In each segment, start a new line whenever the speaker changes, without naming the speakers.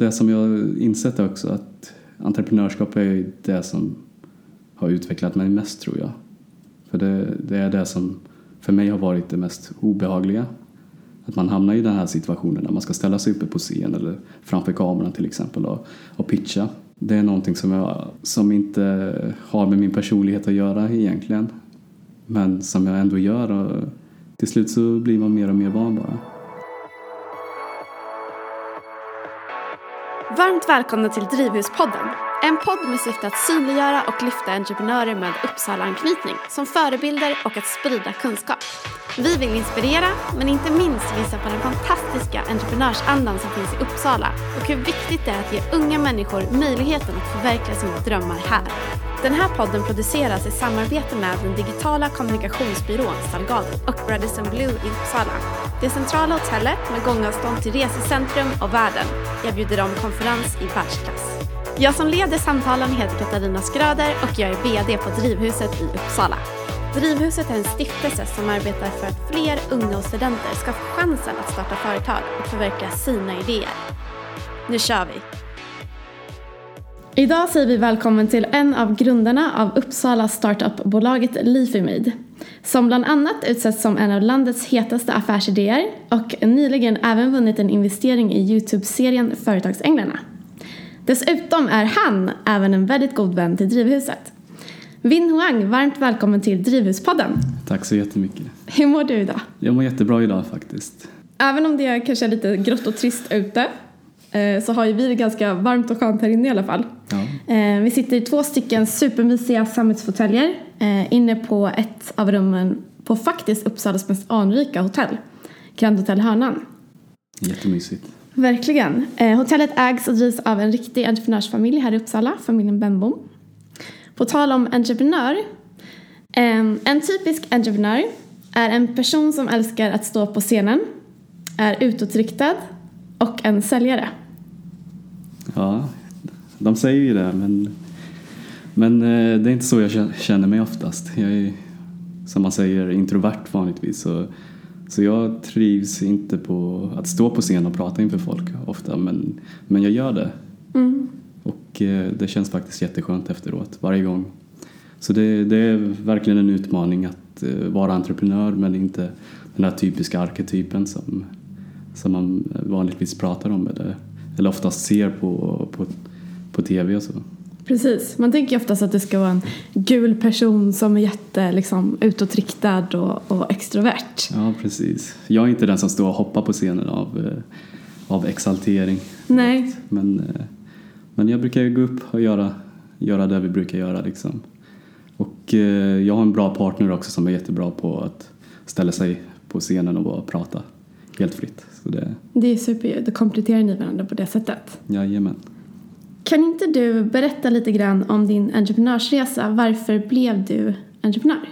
det som jag insett är också att entreprenörskap är det som har utvecklat mig mest tror jag. För det, det är det som för mig har varit det mest obehagliga. Att man hamnar i den här situationen när man ska ställa sig uppe på scen eller framför kameran till exempel och, och pitcha. Det är någonting som, jag, som inte har med min personlighet att göra egentligen. Men som jag ändå gör och till slut så blir man mer och mer van bara.
Varmt välkomna till Drivhuspodden. En podd med syfte att synliggöra och lyfta entreprenörer med Uppsala-anknytning som förebilder och att sprida kunskap. Vi vill inspirera, men inte minst visa på den fantastiska entreprenörsandan som finns i Uppsala och hur viktigt det är att ge unga människor möjligheten att förverkliga sina drömmar här. Den här podden produceras i samarbete med den digitala kommunikationsbyrån Salgado och Radisson Blue i Uppsala. Det centrala hotellet med gångavstånd till resecentrum och världen erbjuder dem konferens i världsklass. Jag som leder samtalen heter Katarina Skröder och jag är VD på Drivhuset i Uppsala. Drivhuset är en stiftelse som arbetar för att fler unga och studenter ska få chansen att starta företag och förverkliga sina idéer. Nu kör vi! Idag säger vi välkommen till en av grundarna av Uppsala startupbolaget Leafymade som bland annat utsetts som en av landets hetaste affärsidéer och nyligen även vunnit en investering i Youtube-serien Företagsänglarna. Dessutom är han även en väldigt god vän till Drivhuset. Vin Huang, varmt välkommen till Drivhuspodden.
Tack så jättemycket.
Hur mår du idag?
Jag mår jättebra idag faktiskt.
Även om det kanske är lite grått och trist ute eh, så har ju vi det ganska varmt och skönt här inne i alla fall.
Ja.
Eh, vi sitter i två stycken supermysiga sammetsfåtöljer eh, inne på ett av rummen på faktiskt Uppsalas mest anrika hotell, Grand Hotel Hörnan.
Jättemysigt.
Verkligen. Hotellet ägs och drivs av en riktig entreprenörsfamilj här i Uppsala, familjen Benbom. På tal om entreprenör. En typisk entreprenör är en person som älskar att stå på scenen, är utåtriktad och en säljare.
Ja, de säger ju det men, men eh, det är inte så jag känner mig oftast. Jag är som man säger introvert vanligtvis. Så, så jag trivs inte på att stå på scen och prata inför folk ofta men, men jag gör det. Eh, det känns faktiskt jätteskönt efteråt varje gång. Så det, det är verkligen en utmaning att eh, vara entreprenör men inte den här typiska arketypen som, som man vanligtvis pratar om eller, eller oftast ser på, på, på tv och så.
Precis, man tänker oftast att det ska vara en gul person som är jätte liksom, utåtriktad och, och extrovert.
Ja, precis. Jag är inte den som står och hoppar på scenen av, eh, av exaltering.
Nej.
Men, men jag brukar ju gå upp och göra, göra det vi brukar göra liksom. Och eh, jag har en bra partner också som är jättebra på att ställa sig på scenen och bara prata helt fritt. Så det,
Det är super, då kompletterar ni varandra på det sättet.
jajamän.
Kan inte du berätta lite grann om din entreprenörsresa? Varför blev du entreprenör?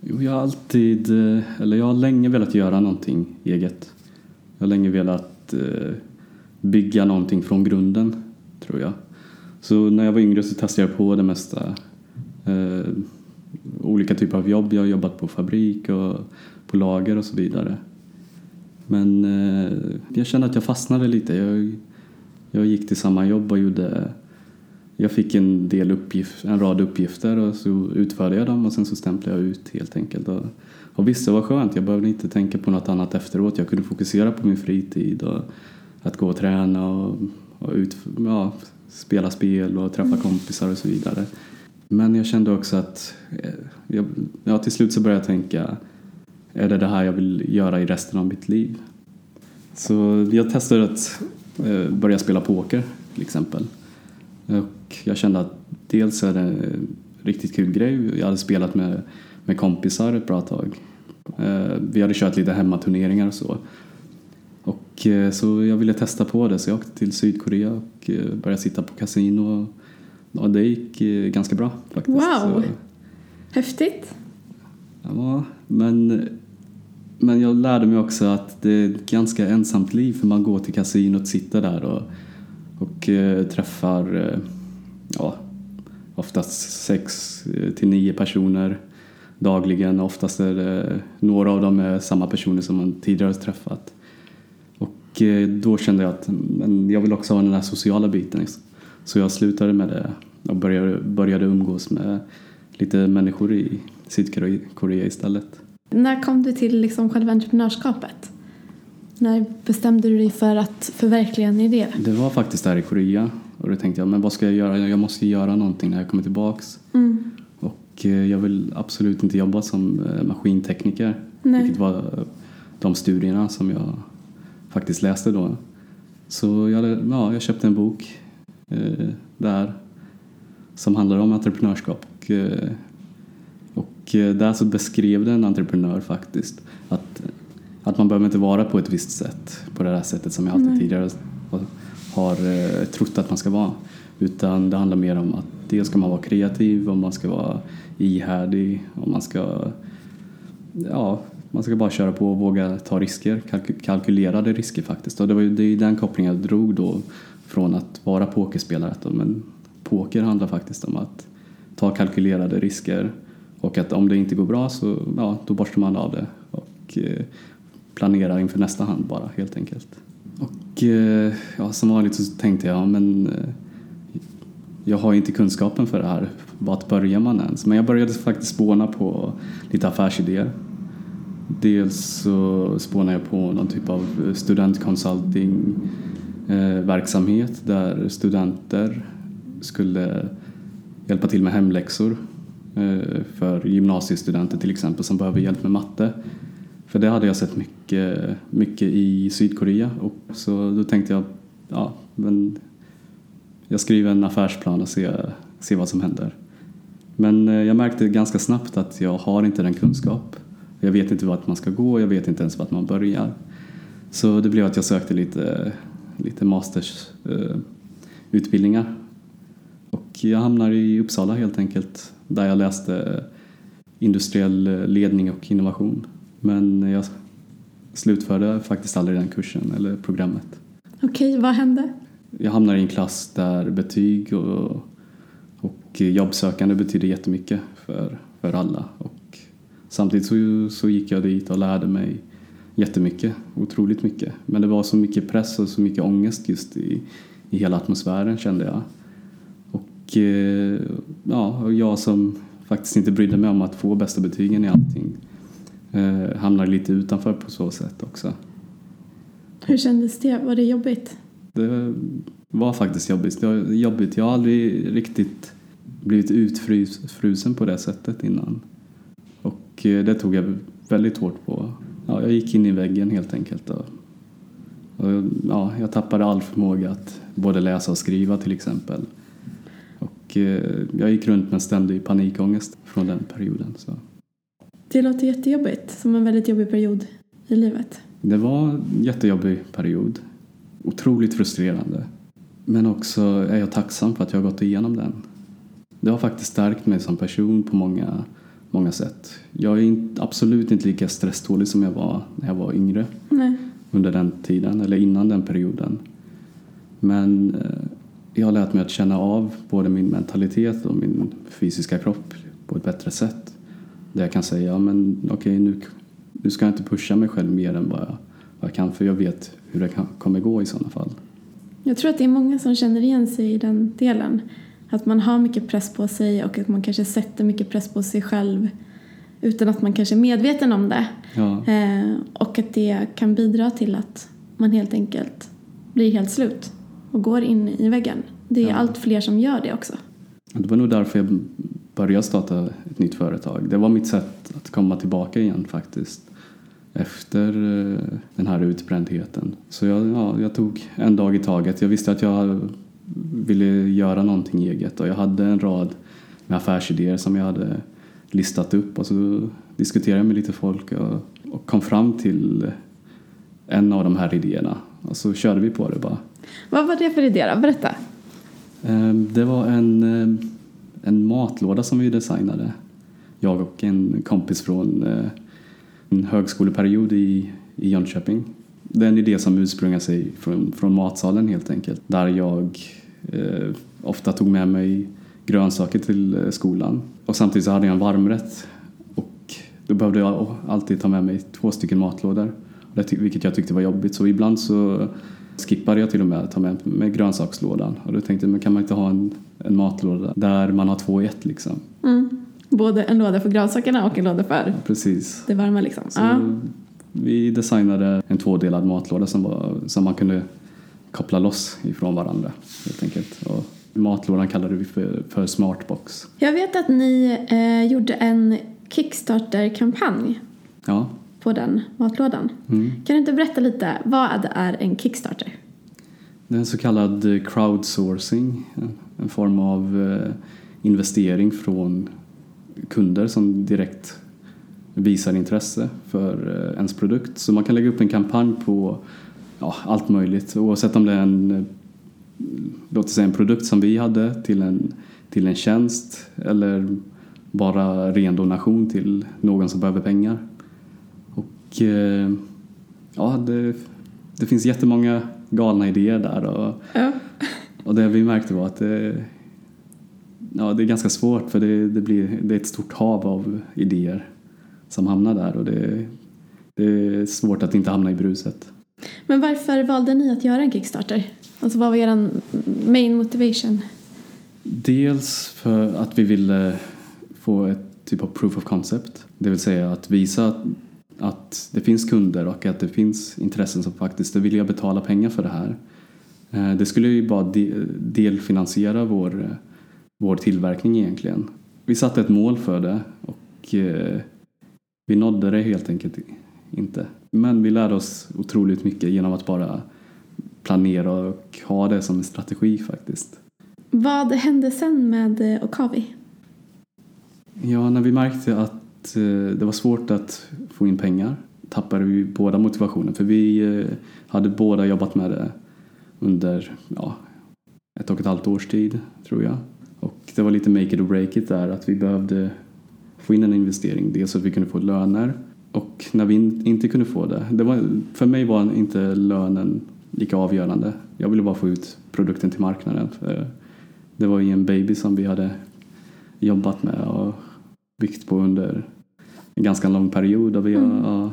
Jo, jag har alltid, eh, eller jag har länge velat göra någonting eget. Jag har länge velat eh, bygga någonting från grunden, tror jag. Så när jag var yngre så testade jag på det mesta. Eh, olika typer av jobb. Jag har jobbat på fabrik och på lager och så vidare. Men eh, jag kände att jag fastnade lite. Jag, jag gick till samma jobb och gjorde jag fick en del uppgift, en rad uppgifter och så utförde jag dem och sen så stämplade jag ut helt enkelt. Och, och visst, det var skönt. Jag behövde inte tänka på något annat efteråt. Jag kunde fokusera på min fritid och att gå och träna och, och ut, ja, spela spel och träffa kompisar och så vidare. Men jag kände också att eh, jag, ja, till slut så började jag tänka är det det här jag vill göra i resten av mitt liv? Så jag testade att eh, börja spela poker till exempel. Och jag kände att dels är det en riktigt kul grej. Jag hade spelat med, med kompisar ett bra tag. Eh, vi hade kört lite hemmaturneringar och så. Och eh, så jag ville testa på det så jag åkte till Sydkorea och eh, började sitta på kasino. Och det gick eh, ganska bra faktiskt.
Wow.
Så,
Häftigt.
ja, men, men jag lärde mig också att det är ett ganska ensamt liv för man går till kasinot, sitter där och, och träffar ja, oftast sex till nio personer dagligen. Oftast är det några av dem är samma personer som man tidigare träffat. Eh, då kände jag att men jag vill också ha den här sociala biten. Så jag slutade med det och började, började umgås med lite människor i Sydkorea istället.
När kom du till liksom själva entreprenörskapet? När bestämde du dig för att förverkliga en idé?
Det var faktiskt där i Korea och då tänkte jag, men vad ska jag göra? Jag måste göra någonting när jag kommer tillbaks. Mm. Och eh, jag vill absolut inte jobba som eh, maskintekniker, Nej. vilket var de studierna som jag faktiskt läste då. Så jag, ja, jag köpte en bok eh, där som handlar om entreprenörskap. Och, eh, och eh, där så beskrev en entreprenör faktiskt att, att man behöver inte vara på ett visst sätt, på det här sättet som jag alltid Nej. tidigare har eh, trott att man ska vara. Utan det handlar mer om att dels ska man vara kreativ, och man ska vara ihärdig, och man ska ja, man ska bara köra på och våga ta risker, kalk kalkylerade risker faktiskt. Och det var ju det är den kopplingen jag drog då från att vara pokerspelare. Att, men poker handlar faktiskt om att ta kalkylerade risker och att om det inte går bra så ja, då borstar man av det och eh, planerar inför nästa hand bara helt enkelt. Och eh, ja, som vanligt så tänkte jag, men eh, jag har inte kunskapen för det här, vart börjar man ens? Men jag började faktiskt spåna på lite affärsidéer Dels så spånar jag på någon typ av studentconsulting eh, verksamhet där studenter skulle hjälpa till med hemläxor eh, för gymnasiestudenter till exempel som behöver hjälp med matte. För det hade jag sett mycket, mycket i Sydkorea och så då tänkte jag ja, men jag skriver en affärsplan och ser, ser vad som händer. Men eh, jag märkte ganska snabbt att jag har inte den kunskap jag vet inte vart man ska gå, jag vet inte ens vart man börjar. Så det blev att jag sökte lite, lite mastersutbildningar. Eh, och jag hamnade i Uppsala helt enkelt, där jag läste industriell ledning och innovation. Men jag slutförde faktiskt aldrig den kursen eller programmet.
Okej, vad hände?
Jag hamnade i en klass där betyg och, och jobbsökande betyder jättemycket för, för alla. Och Samtidigt så, så gick jag dit och lärde mig jättemycket, otroligt mycket. Men det var så mycket press och så mycket ångest just i, i hela atmosfären kände jag. Och eh, ja, jag som faktiskt inte brydde mig om att få bästa betygen i allting eh, hamnade lite utanför på så sätt också.
Hur kändes det? Var det jobbigt?
Det var faktiskt jobbigt. Det var jobbigt. Jag har aldrig riktigt blivit utfrusen på det sättet innan. Eh, det tog jag väldigt hårt på. Ja, jag gick in i väggen helt enkelt. Och, och, ja, jag tappade all förmåga att både läsa och skriva till exempel. Och eh, jag gick runt med ständig panikångest från den perioden. Så.
Det låter jättejobbigt, som en väldigt jobbig period i livet.
Det var en jättejobbig period. Otroligt frustrerande. Men också är jag tacksam för att jag har gått igenom den. Det har faktiskt stärkt mig som person på många många sätt. Jag är inte, absolut inte lika stresstålig som jag var när jag var yngre. Nej. Under den tiden, eller innan den perioden. Men eh, jag har lärt mig att känna av både min mentalitet och min fysiska kropp på ett bättre sätt. Där jag kan säga, ja, men okej okay, nu, nu ska jag inte pusha mig själv mer än vad jag, vad jag kan för jag vet hur det kan, kommer gå i sådana fall.
Jag tror att det är många som känner igen sig i den delen. Att man har mycket press på sig och att man kanske sätter mycket press på sig själv utan att man kanske är medveten om det. Ja. Eh, och att det kan bidra till att man helt enkelt blir helt slut och går in i väggen. Det är ja. allt fler som gör det också.
Det var nog därför jag började starta ett nytt företag. Det var mitt sätt att komma tillbaka igen faktiskt efter eh, den här utbrändheten. Så jag, ja, jag tog en dag i taget. Jag visste att jag ville göra någonting eget och jag hade en rad med affärsidéer som jag hade listat upp och så diskuterade jag med lite folk och, och kom fram till en av de här idéerna och så körde vi på det bara.
Vad var det för idé då? Berätta.
Ehm, det var en, eh, en matlåda som vi designade. Jag och en kompis från eh, en högskoleperiod i, i Jönköping det är en idé som ursprungar sig från, från matsalen helt enkelt. Där jag eh, ofta tog med mig grönsaker till eh, skolan. Och samtidigt så hade jag en varmrätt. Och då behövde jag alltid ta med mig två stycken matlådor. vilket jag tyckte var jobbigt. Så ibland så skippade jag till och med att ta med, med grönsakslådan. Och då tänkte jag, men kan man inte ha en, en matlåda där man har två i ett liksom?
Mm. Både en låda för grönsakerna och en låda för
ja, precis.
det varma liksom.
Så
ja.
Vi designade en tvådelad matlåda som, var, som man kunde koppla loss ifrån varandra helt enkelt. Och matlådan kallade vi för, för Smartbox.
Jag vet att ni eh, gjorde en Kickstarter-kampanj
Ja.
på den matlådan.
Mm.
Kan du inte berätta lite, vad är en Kickstarter?
Det är en så kallad crowdsourcing, en form av eh, investering från kunder som direkt visar intresse för eh, ens produkt. Så man kan lägga upp en kampanj på ja, allt möjligt oavsett om det är en, eh, låt säga en produkt som vi hade till en, till en tjänst eller bara ren donation till någon som behöver pengar. Och eh, ja, det, det finns jättemånga galna idéer där och,
Ja.
och det vi märkte var att det, ja, det är ganska svårt för det, det, blir, det är ett stort hav av idéer som hamnar där och det, det är svårt att inte hamna i bruset.
Men varför valde ni att göra en Kickstarter? Alltså vad var er main motivation?
Dels för att vi ville få ett typ av proof of concept. Det vill säga att visa att, att det finns kunder och att det finns intressen som faktiskt är villiga betala pengar för det här. Eh, Det skulle ju bara de- delfinansiera vår, vår tillverkning egentligen. Vi satte ett mål för det och eh, vi nådde det helt enkelt inte. Men vi lärde oss otroligt mycket genom att bara planera och ha det som en strategi faktiskt.
Vad hände sen med eh, Okavi?
Ja, när vi märkte att eh, det var svårt att få in pengar tappade vi båda motivationen för vi eh, hade båda jobbat med det under ja, ett och ett halvt års tid tror jag. Och det var lite make it or break it där att vi behövde få in en investering. Dels så att vi kunde få löner och när vi in, inte kunde få det. det var, för mig var inte lönen lika avgörande. Jag ville bara få ut produkten till marknaden. Det var ju en baby som vi hade jobbat med och byggt på under en ganska lång period. Och vi
Mm.
ja,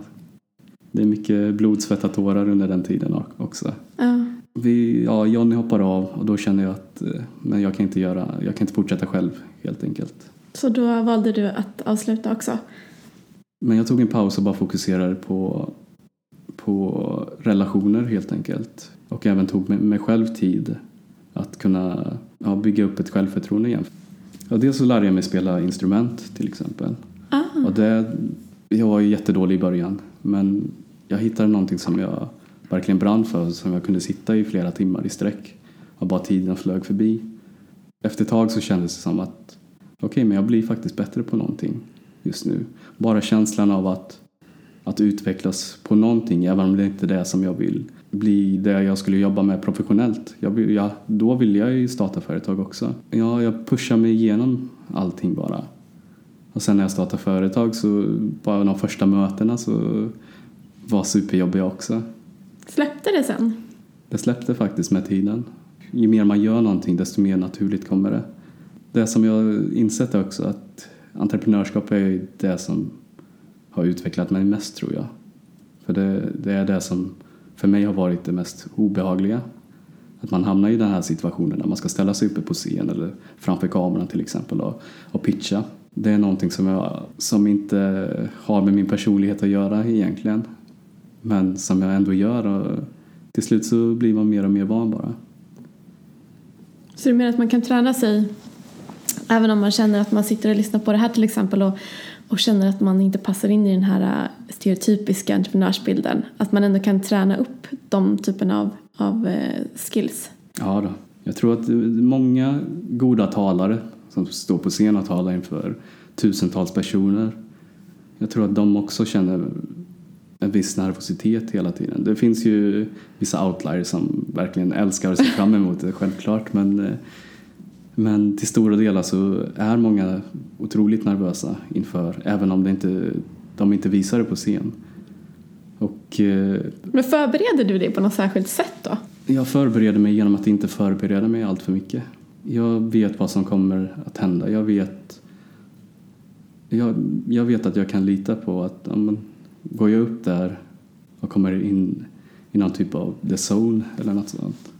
det är mycket blod, svett och tårar under den tiden också.
Ja.
Vi, ja, Johnny hoppar av och då känner jag att eh, men jag, kan inte göra, jag kan inte fortsätta själv helt enkelt.
Så då valde du att avsluta också?
Men jag tog en paus och bara fokuserade på, på relationer helt enkelt. Och även tog mig, själv tid att kunna ja, bygga upp ett självförtroende igen. Ja, dels så lärde jag mig spela instrument till exempel.
Ah.
Och det, jag var ju jättedålig i början men jag hittade någonting som jag verkligen brann för som jag kunde sitta i flera timmar i sträck och bara tiden flög förbi. Efter ett tag så kändes det som att okej, men jag blir faktiskt bättre på någonting just nu. Bara känslan av att, att utvecklas på någonting även om det inte är det som jag vill bli det jag skulle jobba med professionellt. Jag, jag, då vill jag ju starta företag också. Ja, jag pushar mig igenom allting bara. Och sen när jag startade företag så bara de första mötena så var superjobbiga också.
Släppte det sen?
Det släppte faktiskt med tiden. Ju mer man gör någonting desto mer naturligt kommer det. Det som jag insett är också att entreprenörskap är det som har utvecklat mig mest tror jag. För det, det är det som för mig har varit det mest obehagliga. Att man hamnar i den här situationen när man ska ställa sig uppe på scen eller framför kameran till exempel och, och pitcha. Det är någonting som, jag, som inte har med min personlighet att göra egentligen. Men som jag ändå gör och till slut så blir man mer och mer van bara.
Så du menar att man kan träna sig även om man känner att man sitter och lyssnar på det här till exempel och, och känner att man inte passar in i den här äh, stereotypiska entreprenörsbilden. Att man ändå kan träna upp de typen av, av äh, skills.
Ja då. Jag tror att äh, många goda talare som står på scen och talar inför tusentals personer. Jag tror att de också känner en viss nervositet hela tiden. Det finns ju vissa outliers som verkligen älskar och ser fram emot det, självklart. Men, eh, men till stora delar så är många otroligt nervösa inför, även om det inte, de inte visar det på scen. Och eh,
Men förbereder du dig på något särskilt sätt då?
jag förbereder mig genom att inte förbereda mig allt för mycket. Jag vet vad som kommer att hända. Jag vet, jag, jag vet att jag kan lita på att ja, men, går jag upp där och kommer in i någon typ av the zone eller något sånt.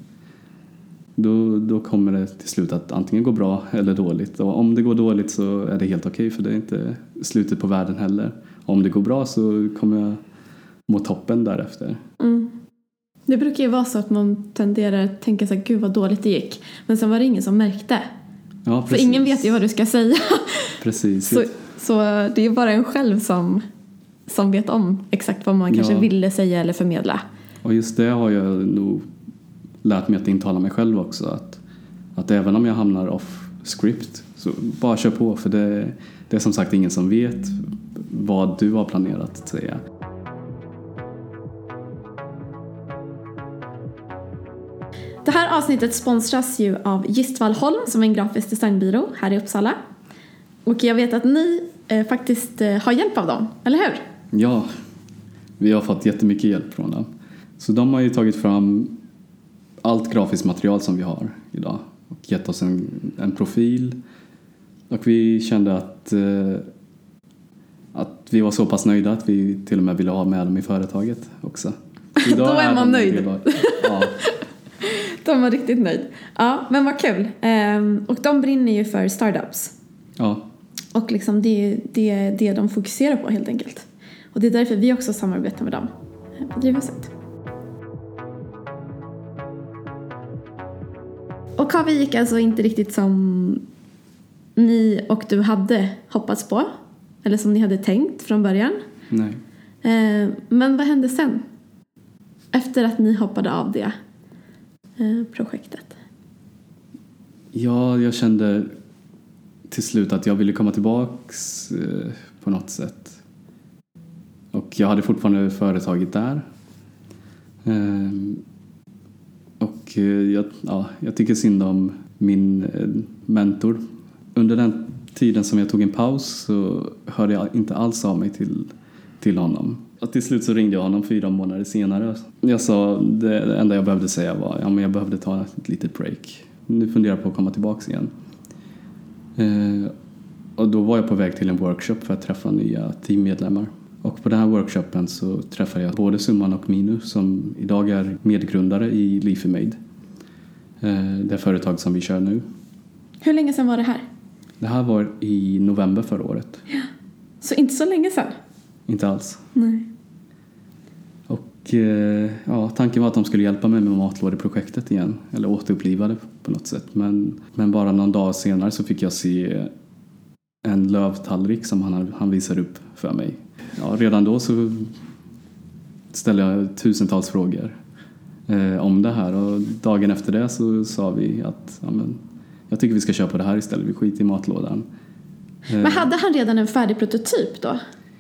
Då, då kommer det till slut att antingen gå bra eller dåligt. Och om det går dåligt så är det helt okej okay, för det är inte slutet på världen heller. Om det går bra så kommer jag må toppen därefter.
Mm. Det brukar ju vara så att man tenderar att tänka så här, gud vad dåligt det gick. Men sen var det ingen som märkte.
Ja,
För ingen vet ju vad du ska säga.
Precis.
Så, så det är bara en själv som, som vet om exakt vad man kanske
Ja.
ville säga eller förmedla.
Och just det har jag nog lärt mig att intala mig själv också. Att, att även om jag hamnar off script så bara kör på för det, det är som sagt ingen som vet vad du har planerat att säga.
Det här avsnittet sponsras ju av Gistvall Holm som är en grafisk designbyrå här i Uppsala. Och jag vet att ni eh, faktiskt eh, har hjälp av dem, eller hur?
Ja, vi har fått jättemycket hjälp från dem. Så de har ju tagit fram allt grafiskt material som vi har idag och gett oss en, en profil. Och vi kände att, eh, att vi var så pass nöjda att vi till och med ville ha med dem i företaget också. Så idag
Då är man nöjd.
Ja,
De var riktigt nöjd. Ja, men vad kul. Ehm, och de brinner ju för startups.
ja,
Och liksom det, det är det de fokuserar på helt enkelt. Och det är därför vi också samarbetar med dem på Drivhuset. Och Kavi gick alltså inte riktigt som ni och du hade hoppats på. Eller som ni hade tänkt från början.
nej.
Eh, Men vad hände sen? Efter att ni hoppade av det eh, projektet.
Ja, jag kände till slut att jag ville komma tillbaks eh, på något sätt. Och jag hade fortfarande företaget där. Och eh, jag, ja, jag tycker synd om min eh, mentor. Under den tiden som jag tog en paus så hörde jag inte alls av mig till, till honom. Och till slut så ringde jag honom fyra månader senare. Jag sa, det, enda jag behövde säga var ja, men jag behövde ta ett litet break. Nu funderar jag på att komma tillbaks igen. Eh, och då var jag på väg till en workshop för att träffa nya teammedlemmar. Och på den här workshopen så träffade jag både Summan och Minu som idag är medgrundare i Leafy Made. Eh, det företag som vi kör nu.
Hur länge sedan var det här?
Det här var i november förra året.
Så inte så länge sedan.
Inte alls.
Nej.
Och eh, ja, tanken var att de skulle hjälpa mig med matlådeprojektet igen. Eller återuppliva det på något sätt. Men, men bara någon dag senare så fick jag se en lövtallrik som han, han visade upp för mig. Ja, redan då så ställde jag tusentals frågor eh, om det här och dagen efter det så sa vi att ja, men, jag tycker vi ska köra på det här istället, vi skiter i matlådan. Eh,
Men hade han redan en färdig prototyp då?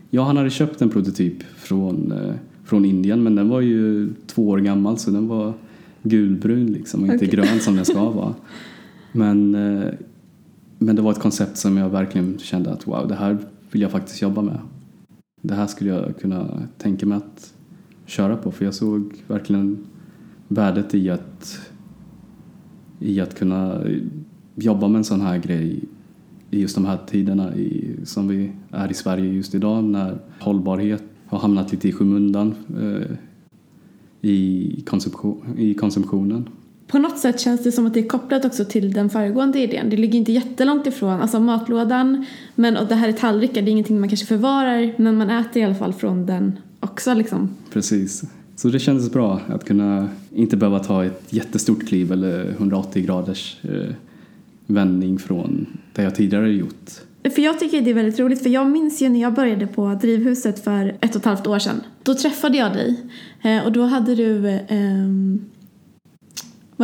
Ja, han hade köpt en prototyp från, eh, från Indien men den var ju två år gammal så den var gulbrun liksom och inte
Okej.
grön som den ska vara. Men, eh, men det var ett koncept som jag verkligen kände att wow, det här vill jag faktiskt jobba med. Det här skulle jag kunna tänka mig att köra på för jag såg verkligen värdet i att, i att kunna jobba med en sån här grej i just de här tiderna i, som vi är i Sverige just idag när hållbarhet har hamnat lite i skymundan eh, i, konsumtion, i konsumtionen.
På något sätt känns det som att det är kopplat också till den föregående idén. Det ligger inte jättelångt ifrån, alltså matlådan, men och det här är tallrikar, det är ingenting man kanske förvarar, men man äter i alla fall från den också liksom.
Precis. Så det kändes bra att kunna inte behöva ta ett jättestort kliv eller 180 graders eh, vändning från det jag tidigare gjort.
För jag tycker det är väldigt roligt, för jag minns ju när jag började på Drivhuset för ett och ett halvt år sedan. Då träffade jag dig eh, och då hade du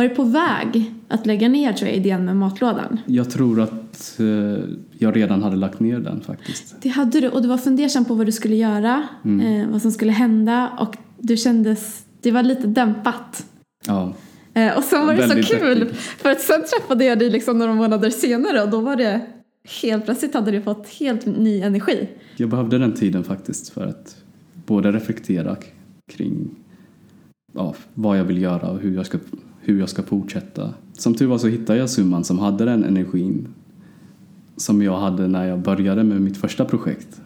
ehm, varit på väg att lägga ner tror jag idén med matlådan.
Jag tror att eh, jag redan hade lagt ner den faktiskt.
Det hade du och du var fundersam på vad du skulle göra, eh, vad som skulle hända och du kändes, det var lite dämpat.
Ja,
Eh, och sen var det
Väldigt
så kul
deppigt.
för att sen träffade jag dig liksom några månader senare och då var det helt plötsligt hade du fått helt ny energi.
jag behövde den tiden faktiskt för att både reflektera kring ja, vad jag vill göra och hur jag, ska, hur jag ska fortsätta. Som tur var så hittade jag Summan som hade den energin som jag hade när jag började med mitt första projekt.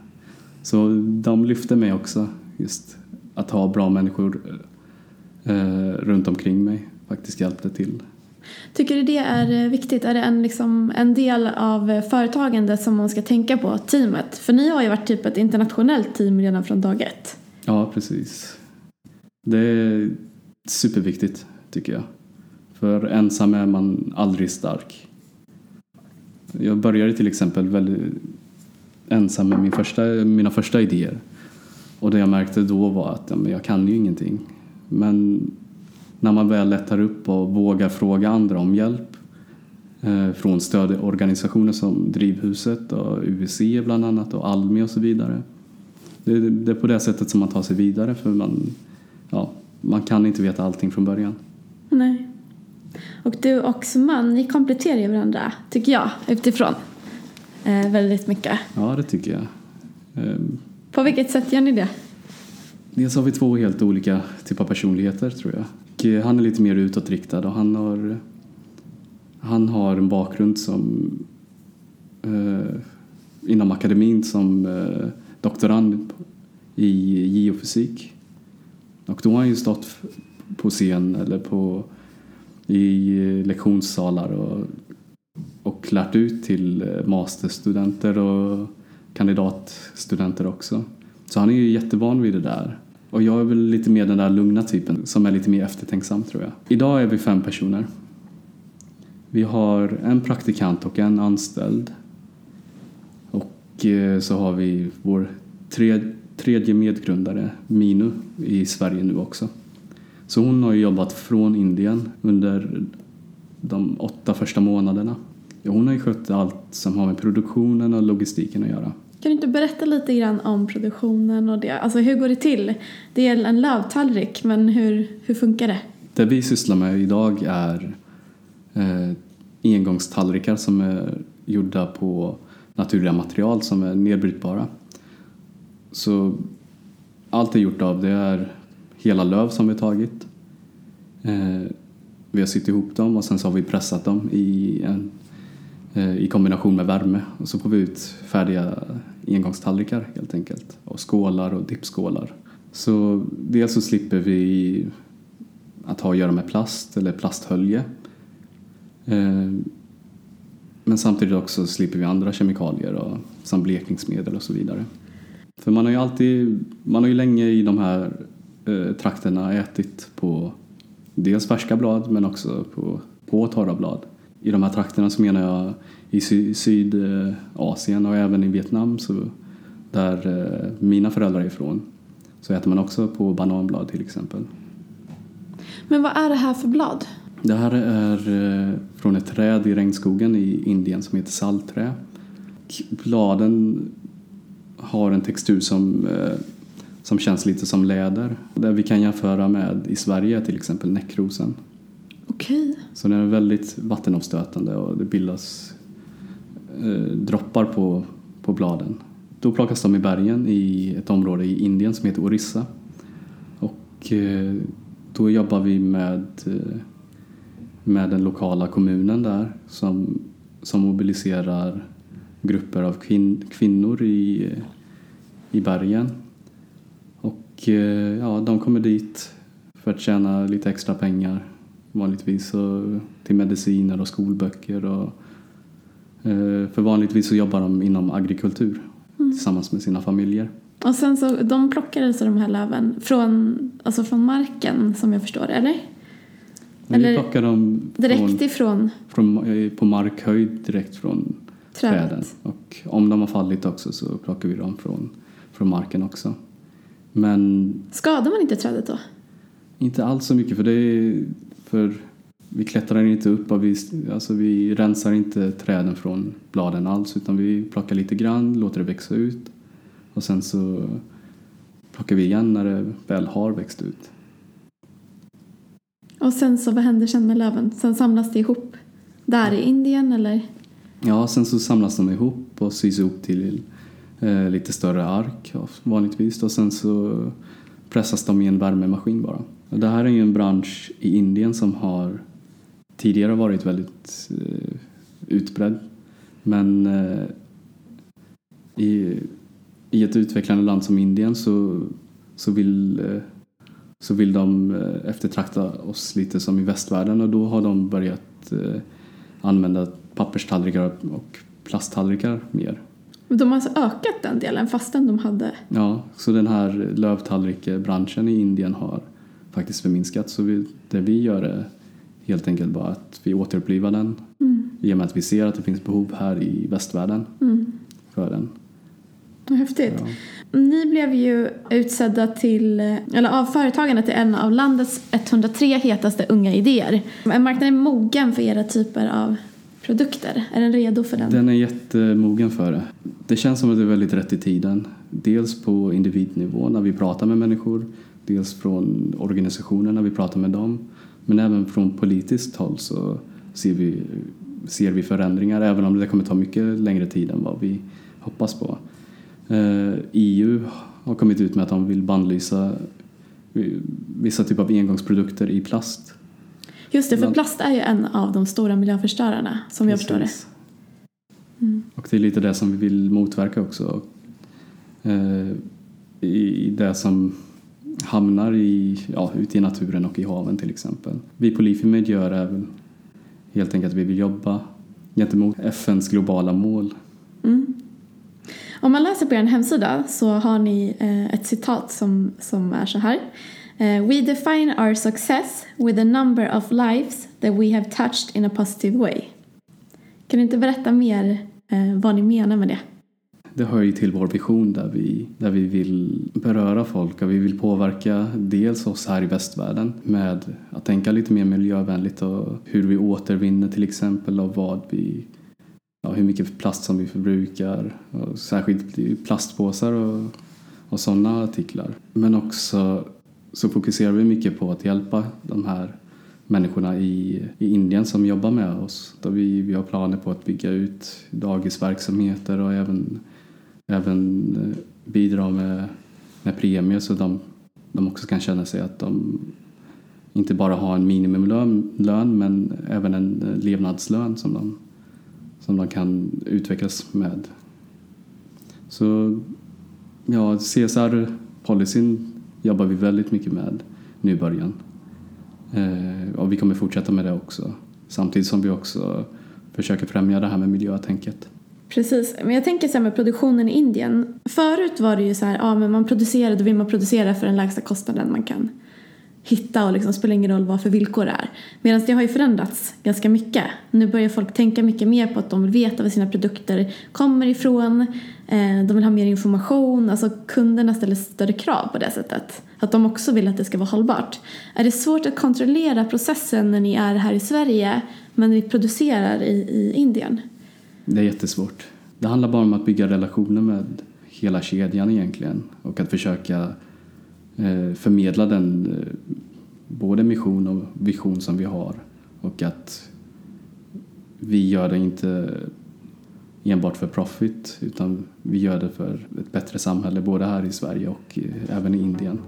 Så de lyfte mig också just att ha bra människor eh, runt omkring mig faktiskt hjälpte till.
Tycker du det är viktigt? Är det en, liksom, en del av företagandet som man ska tänka på, teamet? För ni har ju varit typ ett internationellt team redan från dag ett.
Ja, precis. Det är superviktigt tycker jag. För ensam är man aldrig stark. Jag började till exempel väldigt ensam med min första, mina första idéer. Och det jag märkte då var att ja, men jag kan ju ingenting. Men när man väl lättar upp och vågar fråga andra om hjälp eh, från stödorganisationer som Drivhuset och UVC bland annat och Almi och så vidare. Det, det är på det sättet som man tar sig vidare för man, ja, man kan inte veta allting från början.
Nej. Och du och man, ni kompletterar ju varandra, tycker jag, utifrån. Eh, väldigt mycket.
Ja, det tycker jag. Eh,
På vilket sätt gör ni det?
dels har vi två helt olika typer av personligheter tror jag. Och eh, han är lite mer utåtriktad och han har, han har en bakgrund som eh, inom akademin som eh, doktorand i geofysik. Och då har han ju stått på scen eller på, i eh, lektionssalar och, och lärt ut till eh, masterstudenter och kandidatstudenter också. Så han är ju jättevan vid det där. Och jag är väl lite mer den där lugna typen som är lite mer eftertänksam tror jag. Idag är vi fem personer. Vi har en praktikant och en anställd. Och eh, så har vi vår tredje medgrundare, Minu, i Sverige nu också. Så hon har jobbat från Indien under de åtta första månaderna. Hon har ju skött allt som har med produktionen och logistiken att göra.
Kan du inte berätta lite grann om produktionen och det? Alltså hur går det till? Det är en lövtallrik, men hur, hur funkar det?
Det vi sysslar med idag är eh, engångstallrikar som är gjorda på naturliga material som är nedbrytbara. Så allt är gjort av det är hela löv som vi tagit. Eh, vi har sytt ihop dem och sen så har vi pressat dem i, en, eh, i kombination med värme och så får vi ut färdiga engångstallrikar helt enkelt. Och skålar och dippskålar. Så dels så slipper vi att ha att göra med plast eller plasthölje. Eh, men samtidigt också slipper vi andra kemikalier och, som blekningsmedel och så vidare. För man har ju alltid, man har ju länge i de här eh, trakterna ätit på dels färska blad men också på, på torra blad. I de här trakterna så menar jag i sy Sydasien och även i Vietnam så där eh, mina föräldrar är ifrån så äter man också på bananblad till exempel.
Men vad är det här för blad?
Det här är eh, från ett träd i regnskogen i Indien som heter saltträ. Bladen har en textur som, som känns lite som läder. Det vi kan jämföra med i Sverige till exempel näckrosen.
Okej.
Så den är väldigt vattenavstötande och det bildas eh, droppar på, på bladen. Då plockas de i bergen i ett område i Indien som heter Orissa. Och eh, då jobbar vi med, eh, med den lokala kommunen där som, som mobiliserar grupper av kvin kvinnor i, i bergen. Eh, ja, de kommer dit för att tjäna lite extra pengar vanligtvis och till mediciner och skolböcker. Och, eh, för vanligtvis så jobbar de inom agrikultur mm. tillsammans med sina familjer.
Och sen så, de plockar alltså de här löven från, alltså från marken som jag förstår eller?
Eller vi plockar dem
direkt från, ifrån?
Från, eh, på markhöjd direkt från trädet. träden. Och om de har fallit också så plockar vi dem från, från marken också. Men...
Skadar man inte trädet då?
Inte alls så mycket för det är, för vi klättrar inte upp och vi, alltså vi rensar inte träden från bladen alls utan vi plockar lite grann, låter det växa ut och sen så plockar vi igen när det väl har växt ut.
Och sen så, vad händer sen med löven? Sen samlas det ihop där i Indien eller?
Ja, sen så samlas de ihop och sys ihop till eh, lite större ark vanligtvis och sen så pressas de i en värmemaskin bara. Och det här är ju en bransch i Indien som har tidigare varit väldigt eh, utbredd men eh, i, i ett utvecklande land som Indien så, så vill, eh, så vill de eh, eftertrakta oss lite som i västvärlden och då har de börjat eh, använda papperstallrikar och plasttallrikar mer.
De har alltså ökat den delen fastän de hade...
Ja, så den här lövtallrikbranschen i Indien har faktiskt förminskat. Så vi, det vi gör är helt enkelt bara att vi återupplivar den mm. i och med att vi ser att det finns behov här i västvärlden mm. för den.
Häftigt. Ja. Ni blev ju utsedda till, eller av företagarna till en av landets 103 hetaste unga idéer. Är marknaden mogen för era typer av produkter? Är den redo för den?
Den är jättemogen för det. Det känns som att det är väldigt rätt i tiden. Dels på individnivå när vi pratar med människor, dels från organisationer när vi pratar med dem. Men även från politiskt håll så ser vi, ser vi förändringar även om det kommer ta mycket längre tid än vad vi hoppas på. Eh, EU har kommit ut med att de vill bannlysa eh, vissa typer av engångsprodukter i plast.
Just det, för plast är ju en av de stora miljöförstörarna som jag förstår det.
Mm. Och det är lite det som vi vill motverka också. Eh, I det som hamnar i, ja, ute i naturen och i haven till exempel. Vi på Lifimed gör även helt enkelt att vi vill jobba gentemot FNs globala mål. Mm.
Om man läser på er hemsida så har ni eh, ett citat som, som är så här. Uh, we define our success with the number of lives that we have touched in a positive way. Kan du inte berätta mer uh, vad ni menar med det?
Det hör ju till vår vision där vi, där vi vill beröra folk och vi vill påverka dels oss här i västvärlden med att tänka lite mer miljövänligt och hur vi återvinner till exempel och vad vi ja, hur mycket plast som vi förbrukar. Och särskilt plastpåsar och, och sådana artiklar. Men också så fokuserar vi mycket på att hjälpa de här människorna i, i Indien som jobbar med oss. Där vi, vi har planer på att bygga ut dagisverksamheter och även, även eh, bidra med, med premier så de, de också kan känna sig att de inte bara har en minimumlön men även en eh, levnadslön som de som de kan utvecklas med. Så ja, CSR-policyn jobbar vi väldigt mycket med nu i början. Eh, och vi kommer fortsätta med det också. Samtidigt som vi också försöker främja det här med miljötänket.
Precis, men jag tänker så här med produktionen i Indien. Förut var det ju så här, ja men man producerade, då vill man producera för den lägsta kostnaden man kan hitta och liksom spelar ingen roll vad för villkor det är. Medan det har ju förändrats ganska mycket. Nu börjar folk tänka mycket mer på att de vill veta var sina produkter kommer ifrån. Eh, de vill ha mer information. Alltså kunderna ställer större krav på det sättet. Att de också vill att det ska vara hållbart. Är det svårt att kontrollera processen när ni är här i Sverige men ni producerar i, i Indien?
Det är jättesvårt. Det handlar bara om att bygga relationer med hela kedjan egentligen och att försöka förmedla den eh, både mission och vision som vi har och att vi gör det inte enbart för profit utan vi gör det för ett bättre samhälle både här i Sverige och eh, även i Indien.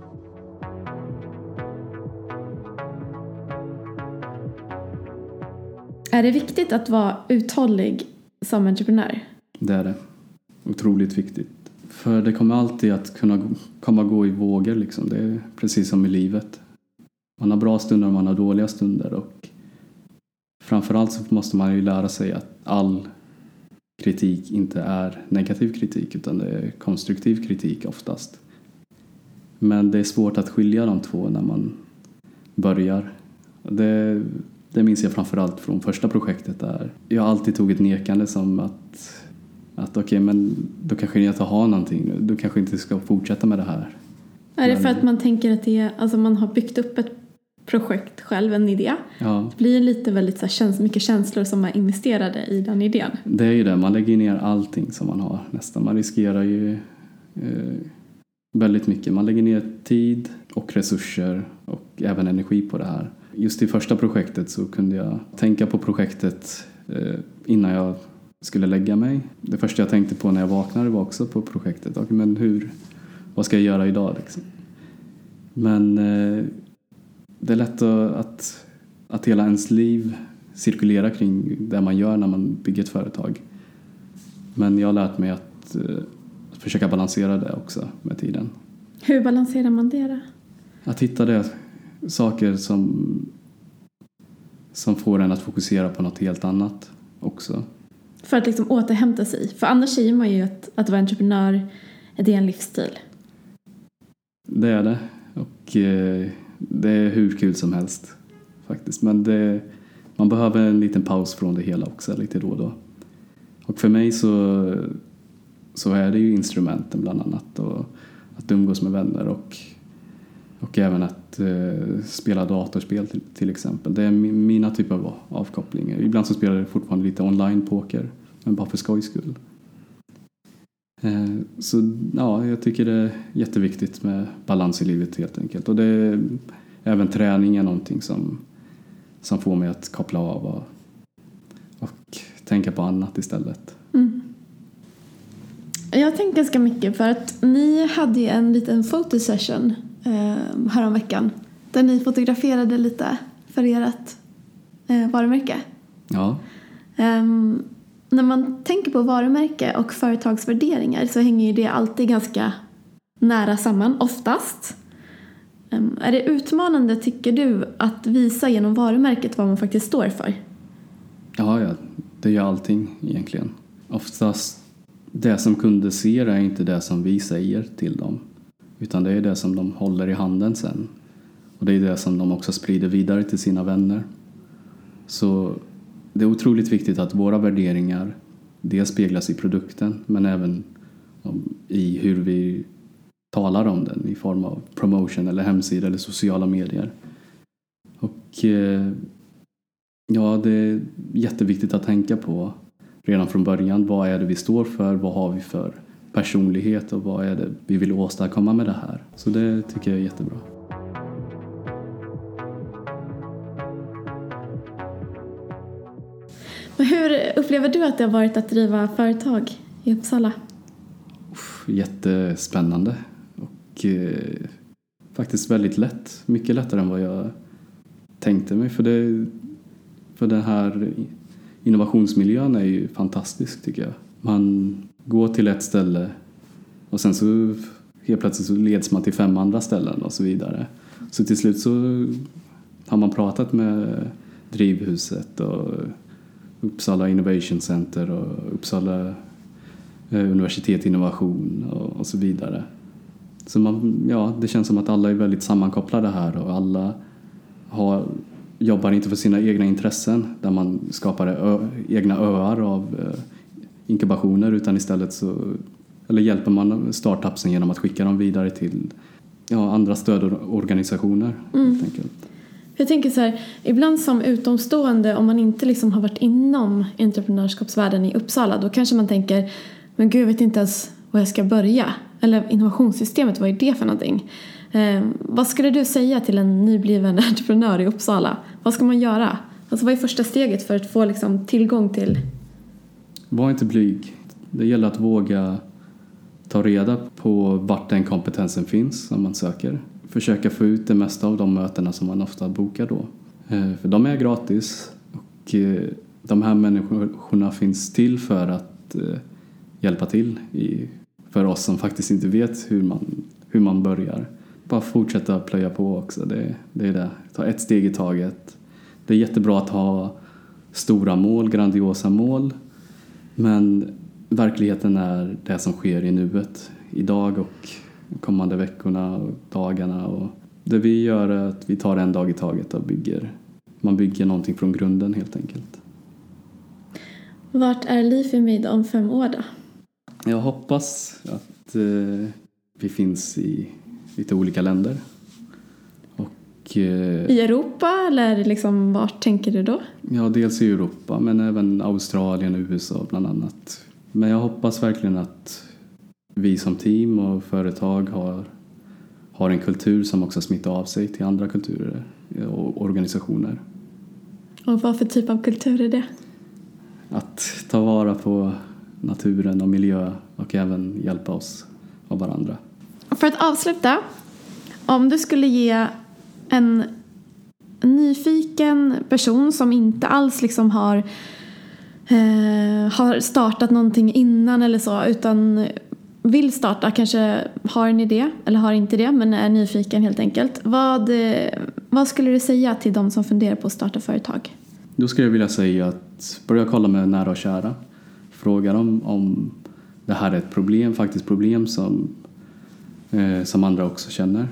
Är det viktigt att vara uthållig som entreprenör?
Det är det. Otroligt viktigt. För det kommer alltid att kunna komma och gå i vågor liksom. Det är precis som i livet. Man har bra stunder och man har dåliga stunder och framförallt så måste man ju lära sig att all kritik inte är negativ kritik utan det är konstruktiv kritik oftast. Men det är svårt att skilja de två när man börjar. Det, det minns jag framförallt från första projektet där jag alltid tog ett nekande som att att okej, okay, men då kanske jag inte har någonting. Då kanske inte ska fortsätta med det här.
Är det för att man tänker att det är, alltså man har byggt upp ett projekt själv, en idé. Ja. Det blir lite väldigt så här, mycket känslor som är investerade i den idén.
Det är ju det, man lägger ner allting som man har nästan. Man riskerar ju eh, väldigt mycket. Man lägger ner tid och resurser och även energi på det här. Just i första projektet så kunde jag tänka på projektet eh, innan jag skulle lägga mig. Det första jag tänkte på när jag vaknade var också på projektet. Okay, men hur, vad ska jag göra idag? Liksom? Men eh, det är lätt att, att hela ens liv cirkulerar kring det man gör när man bygger ett företag. Men jag har lärt mig att, eh, att försöka balansera det också med tiden.
Hur balanserar man det då?
Att hitta det, saker som, som får en att fokusera på något helt annat också.
För att liksom återhämta sig. För annars säger man ju att, att vara entreprenör det är en livsstil.
Det är det. Och eh, det är hur kul som helst faktiskt. Men det, man behöver en liten paus från det hela också lite då och då. Och för mig så, så är det ju instrumenten bland annat och att umgås med vänner och, och även att eh, spela datorspel till, till exempel. Det är min, mina typer av avkopplingar. Ibland så spelar jag fortfarande lite online-poker, men bara för skojs skull. Eh, så ja, jag tycker det är jätteviktigt med balans i livet helt enkelt. Och det är, även träning är någonting som, som får mig att koppla av och, och tänka på annat istället.
Mm. Jag har tänkt ganska mycket för att ni hade ju en liten fotosession eh, häromveckan där ni fotograferade lite för ert eh, varumärke.
Ja.
Um, när man tänker på varumärke och företagsvärderingar så hänger ju det alltid ganska nära samman, oftast. Um, är det utmanande, tycker du, att visa genom varumärket vad man faktiskt står för?
Ja, ja det gör allting egentligen. Oftast det som kunder ser är inte det som vi säger till dem. Utan det är det som de håller i handen sen. Och det är det som de också sprider vidare till sina vänner. Så det är otroligt viktigt att våra värderingar dels speglas i produkten men även i hur vi talar om den i form av promotion eller hemsida eller sociala medier. Och eh, ja, det är jätteviktigt att tänka på redan från början. Vad är det vi står för? Vad har vi för personlighet och vad är det vi vill åstadkomma med det här? Så det tycker jag är jättebra.
Hur upplever du att det har varit att driva företag i Uppsala?
Jättespännande och eh, faktiskt väldigt lätt. Mycket lättare än vad jag tänkte mig. För, det, för den här innovationsmiljön är ju fantastisk tycker jag. Man gå till ett ställe och sen så helt plötsligt så leds man till fem andra ställen och så vidare. Så till slut så har man pratat med Drivhuset och Uppsala Innovation Center och Uppsala eh, universitet innovation och, så vidare. Så man, ja, det känns som att alla är väldigt sammankopplade här och alla har, jobbar inte för sina egna intressen där man skapar ö, egna öar av eh, inkubationer utan istället så eller hjälper man startupsen genom att skicka dem vidare till ja, andra stödorganisationer. Mm.
Jag tänker så här, ibland som utomstående om man inte liksom har varit inom entreprenörskapsvärlden i Uppsala då kanske man tänker men gud jag vet inte ens var jag ska börja. Eller innovationssystemet, vad är det för någonting? Eh, vad skulle du säga till en nybliven entreprenör i Uppsala? Vad ska man göra? Alltså vad är första steget för att få liksom, tillgång till?
Var inte blyg. Det gäller att våga ta reda på vart den kompetensen finns som man söker försöka få ut det mesta av de mötena som man ofta bokar då. Eh, för de är gratis och eh, de här människorna finns till för att eh, hjälpa till för oss som faktiskt inte vet hur man, hur man börjar. Bara fortsätta plöja på också, det, det är det. Ta ett steg i taget. Det är jättebra att ha stora mål, grandiosa mål men verkligheten är det som sker i nuet, idag och kommande veckorna och dagarna. Och det vi gör är att vi tar en dag i taget och bygger. Man bygger någonting från grunden helt enkelt.
Vart är Made om fem år då?
Jag hoppas att eh, vi finns i lite olika länder. Eh,
I Europa eller liksom vart tänker du då?
Ja, dels i Europa men även Australien och USA bland annat. Men jag hoppas verkligen att vi som team och företag har, har en kultur som också smittar av sig till andra kulturer och organisationer.
Och vad för typ av kultur är det?
Att ta vara på naturen och miljö och även hjälpa oss och varandra.
För att avsluta, om du skulle ge en nyfiken person som inte alls liksom har, eh, har startat någonting innan eller så utan vill starta, kanske har en idé eller har inte det men är nyfiken helt enkelt. Vad, eh, vad skulle du säga till de som funderar på att starta företag?
Då skulle jag vilja säga att börja kolla med nära och kära. Fråga dem om det här är ett problem, faktiskt problem som, eh, som andra också känner.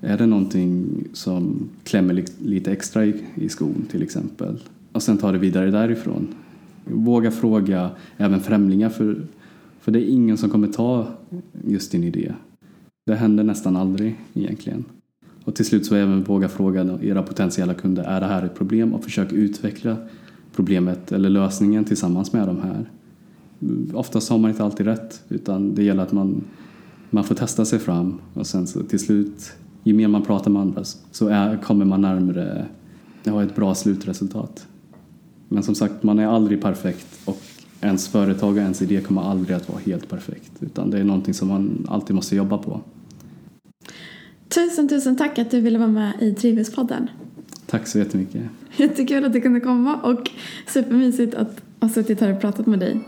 Är det någonting som klämmer lite extra i, i skon till exempel? Och sen ta det vidare därifrån. Våga fråga även främlingar för, för det är ingen som kommer ta just din idé. Det händer nästan aldrig egentligen. Och till slut så även våga fråga era potentiella kunder, är det här ett problem? Och försök utveckla problemet eller lösningen tillsammans med de här. Oftast har man inte alltid rätt utan det gäller att man, man får testa sig fram och sen så till slut, ju mer man pratar med andra så är, kommer man närmare ja, ett bra slutresultat. Men som sagt, man är aldrig perfekt och ens företag och ens idé kommer aldrig att vara helt perfekt utan det är någonting som man alltid måste jobba på.
Tusen, tusen tack att du ville vara med i Drivhuspodden.
Tack så jättemycket.
Jättekul att du kunde komma och supermysigt att ha suttit här och pratat med dig.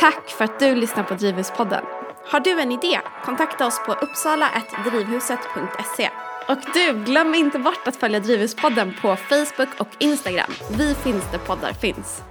Tack för att du lyssnar på Drivhuspodden. Har du en idé? Kontakta oss på uppsala.drivhuset.se. Och du, glöm inte bort att följa Drivhuspodden på Facebook och Instagram. Vi finns där poddar finns.